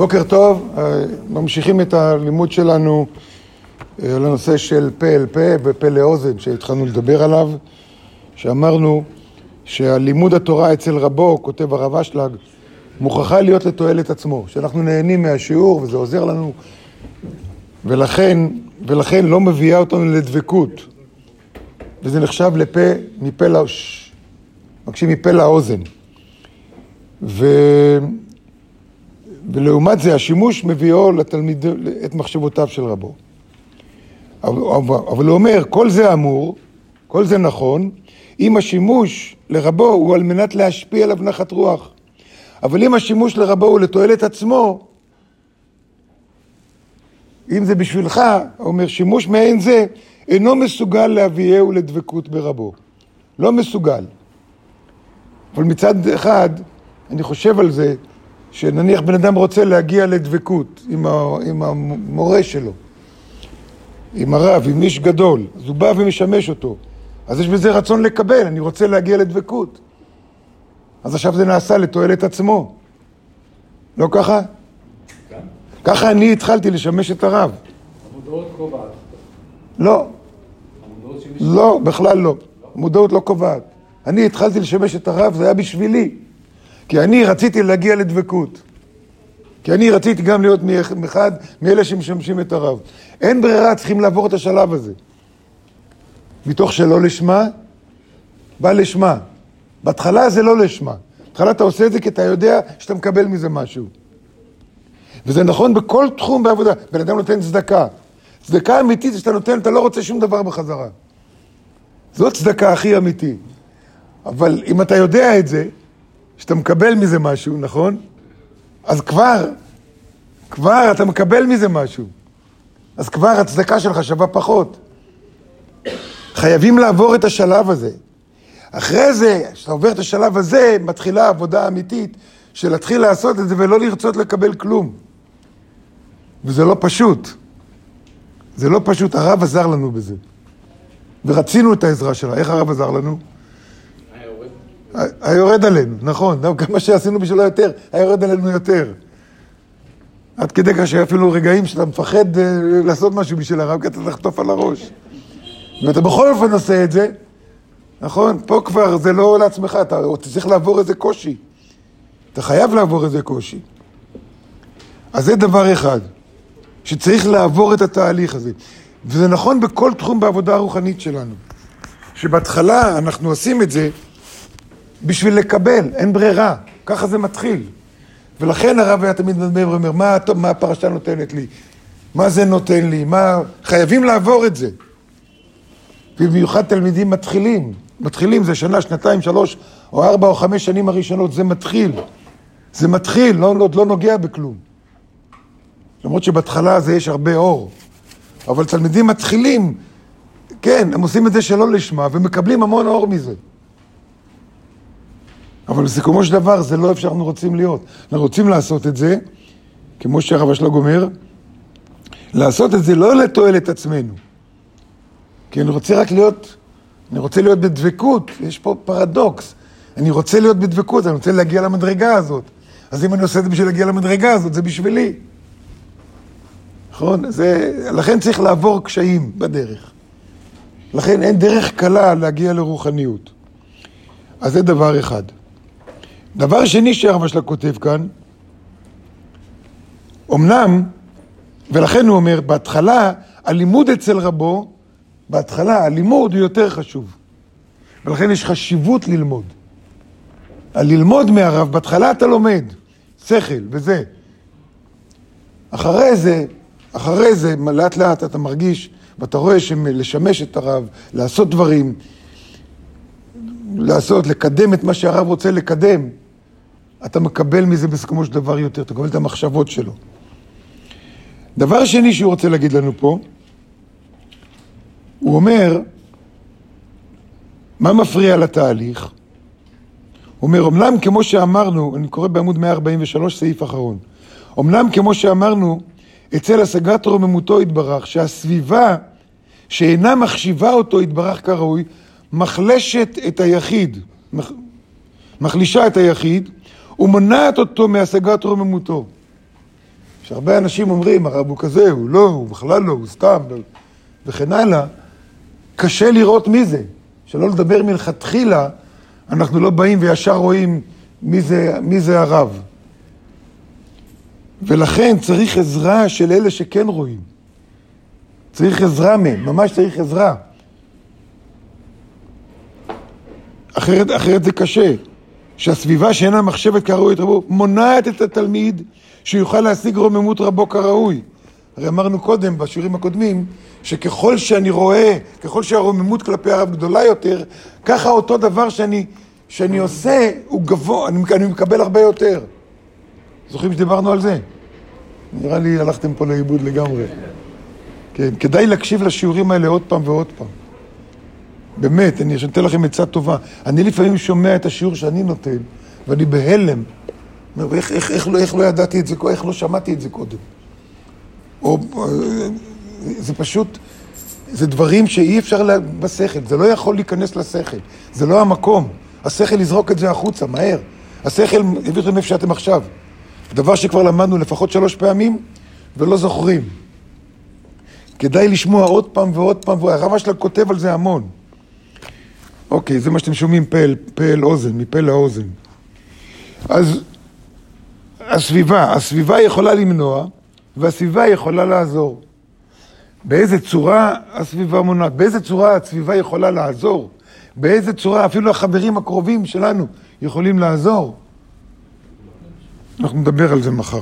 בוקר טוב, אה, ממשיכים את הלימוד שלנו אה, על הנושא של פה אל פה ופה לאוזן שהתחלנו לדבר עליו, שאמרנו שהלימוד התורה אצל רבו, כותב הרב אשלג, מוכרחה להיות לתועלת עצמו, שאנחנו נהנים מהשיעור וזה עוזר לנו ולכן, ולכן לא מביאה אותנו לדבקות. וזה נחשב לפה מפה לאוש, מקשיב מפה לאוזן. ו... ולעומת זה השימוש מביאו לתלמיד את מחשבותיו של רבו. אבל, אבל הוא אומר, כל זה אמור, כל זה נכון, אם השימוש לרבו הוא על מנת להשפיע עליו נחת רוח. אבל אם השימוש לרבו הוא לתועלת עצמו, אם זה בשבילך, אומר, שימוש מעין זה אינו מסוגל להביאהו לדבקות ברבו. לא מסוגל. אבל מצד אחד, אני חושב על זה, שנניח בן אדם רוצה להגיע לדבקות עם, ה, עם המורה שלו, עם הרב, עם איש גדול, אז הוא בא ומשמש אותו. אז יש בזה רצון לקבל, אני רוצה להגיע לדבקות. אז עכשיו זה נעשה לתועלת עצמו. לא ככה? כן. ככה אני התחלתי לשמש את הרב. המודעות קובעת. לא. לא, בכלל לא. המודעות לא קובעת. אני התחלתי לשמש את הרב, זה היה בשבילי. כי אני רציתי להגיע לדבקות. כי אני רציתי גם להיות מאחד מאלה שמשמשים את הרב. אין ברירה, צריכים לעבור את השלב הזה. מתוך שלא לשמה, בא לשמה. בהתחלה זה לא לשמה. בהתחלה אתה עושה את זה כי אתה יודע שאתה מקבל מזה משהו. וזה נכון בכל תחום בעבודה. בן אדם נותן צדקה. צדקה אמיתית שאתה נותן, אתה לא רוצה שום דבר בחזרה. זו צדקה הכי אמיתית. אבל אם אתה יודע את זה, שאתה מקבל מזה משהו, נכון? אז כבר, כבר אתה מקבל מזה משהו. אז כבר הצדקה שלך שווה פחות. חייבים לעבור את השלב הזה. אחרי זה, כשאתה עובר את השלב הזה, מתחילה עבודה אמיתית של להתחיל לעשות את זה ולא לרצות לקבל כלום. וזה לא פשוט. זה לא פשוט, הרב עזר לנו בזה. ורצינו את העזרה שלה. איך הרב עזר לנו? היה יורד עלינו, נכון, גם מה שעשינו בשבילו יותר, היה יורד עלינו יותר. עד כדי כך שהיה אפילו רגעים שאתה מפחד אה, לעשות משהו בשביל הרב, כי אתה תחטוף על הראש. ואתה בכל אופן עושה את זה, נכון? פה כבר זה לא לעצמך, אתה צריך לעבור איזה קושי. אתה חייב לעבור איזה קושי. אז זה דבר אחד, שצריך לעבור את התהליך הזה. וזה נכון בכל תחום בעבודה הרוחנית שלנו. שבהתחלה אנחנו עושים את זה, בשביל לקבל, אין ברירה, ככה זה מתחיל. ולכן הרב היה תמיד מדבר ואומר, מה, מה הפרשה נותנת לי? מה זה נותן לי? מה... חייבים לעבור את זה. במיוחד תלמידים מתחילים. מתחילים זה שנה, שנתיים, שלוש, או ארבע או חמש שנים הראשונות, זה מתחיל. זה מתחיל, לא, לא, לא נוגע בכלום. למרות שבהתחלה זה יש הרבה אור. אבל תלמידים מתחילים, כן, הם עושים את זה שלא לשמה, ומקבלים המון אור מזה. אבל בסיכומו של דבר זה לא איפה שאנחנו רוצים להיות. אנחנו רוצים לעשות את זה, כמו שהרב אשלג אומר, לעשות את זה לא לתועלת עצמנו. כי אני רוצה רק להיות, אני רוצה להיות בדבקות, יש פה פרדוקס. אני רוצה להיות בדבקות, אני רוצה להגיע למדרגה הזאת. אז אם אני עושה את זה בשביל להגיע למדרגה הזאת, זה בשבילי. נכון? זה, לכן צריך לעבור קשיים בדרך. לכן אין דרך קלה להגיע לרוחניות. אז זה דבר אחד. דבר שני שהרב אשלג כותב כאן, אמנם, ולכן הוא אומר, בהתחלה הלימוד אצל רבו, בהתחלה הלימוד הוא יותר חשוב. ולכן יש חשיבות ללמוד. הללמוד מהרב, בהתחלה אתה לומד, שכל וזה. אחרי זה, אחרי זה, לאט לאט אתה מרגיש, ואתה רואה שלשמש את הרב, לעשות דברים, לעשות, לקדם את מה שהרב רוצה לקדם, אתה מקבל מזה בסיכומו של דבר יותר, אתה מקבל את המחשבות שלו. דבר שני שהוא רוצה להגיד לנו פה, הוא אומר, מה מפריע לתהליך? הוא אומר, אמנם כמו שאמרנו, אני קורא בעמוד 143, סעיף אחרון, אמנם כמו שאמרנו, אצל השגת רוממותו יתברך, שהסביבה שאינה מחשיבה אותו יתברך כראוי, מחלשת את היחיד, מחלישה את היחיד, ומונעת אותו מהשגת רוממותו. שהרבה אנשים אומרים, הרב הוא כזה, הוא לא, הוא בכלל לא, הוא סתם, וכן הלאה, קשה לראות מי זה. שלא לדבר מלכתחילה, אנחנו לא באים וישר רואים מי זה, מי זה הרב. ולכן צריך עזרה של אלה שכן רואים. צריך עזרה מהם, ממש צריך עזרה. אחרת, אחרת זה קשה. שהסביבה שאינה מחשבת כראוי את רבו, מונעת את התלמיד שיוכל להשיג רוממות רבו כראוי. הרי אמרנו קודם, בשיעורים הקודמים, שככל שאני רואה, ככל שהרוממות כלפי הרב גדולה יותר, ככה אותו דבר שאני, שאני עושה הוא גבוה, אני, אני מקבל הרבה יותר. זוכרים שדיברנו על זה? נראה לי הלכתם פה לאיבוד לגמרי. כן, כדאי להקשיב לשיעורים האלה עוד פעם ועוד פעם. באמת, אני אתן לכם עצה טובה. אני לפעמים שומע את השיעור שאני נותן, ואני בהלם. אומר, איך, איך, איך, לא, איך לא ידעתי את זה, איך לא שמעתי את זה קודם? או, זה פשוט, זה דברים שאי אפשר לה, בשכל, זה לא יכול להיכנס לשכל, זה לא המקום. השכל יזרוק את זה החוצה, מהר. השכל הביא אתכם איפה שאתם עכשיו. דבר שכבר למדנו לפחות שלוש פעמים, ולא זוכרים. כדאי לשמוע עוד פעם ועוד פעם, והרמה שלה כותב על זה המון. אוקיי, זה מה שאתם שומעים פה אל, פה אל אוזן, מפה לאוזן. אז הסביבה, הסביבה יכולה למנוע, והסביבה יכולה לעזור. באיזה צורה הסביבה מונעת, באיזה צורה הסביבה יכולה לעזור, באיזה צורה אפילו החברים הקרובים שלנו יכולים לעזור. אנחנו נדבר על זה מחר.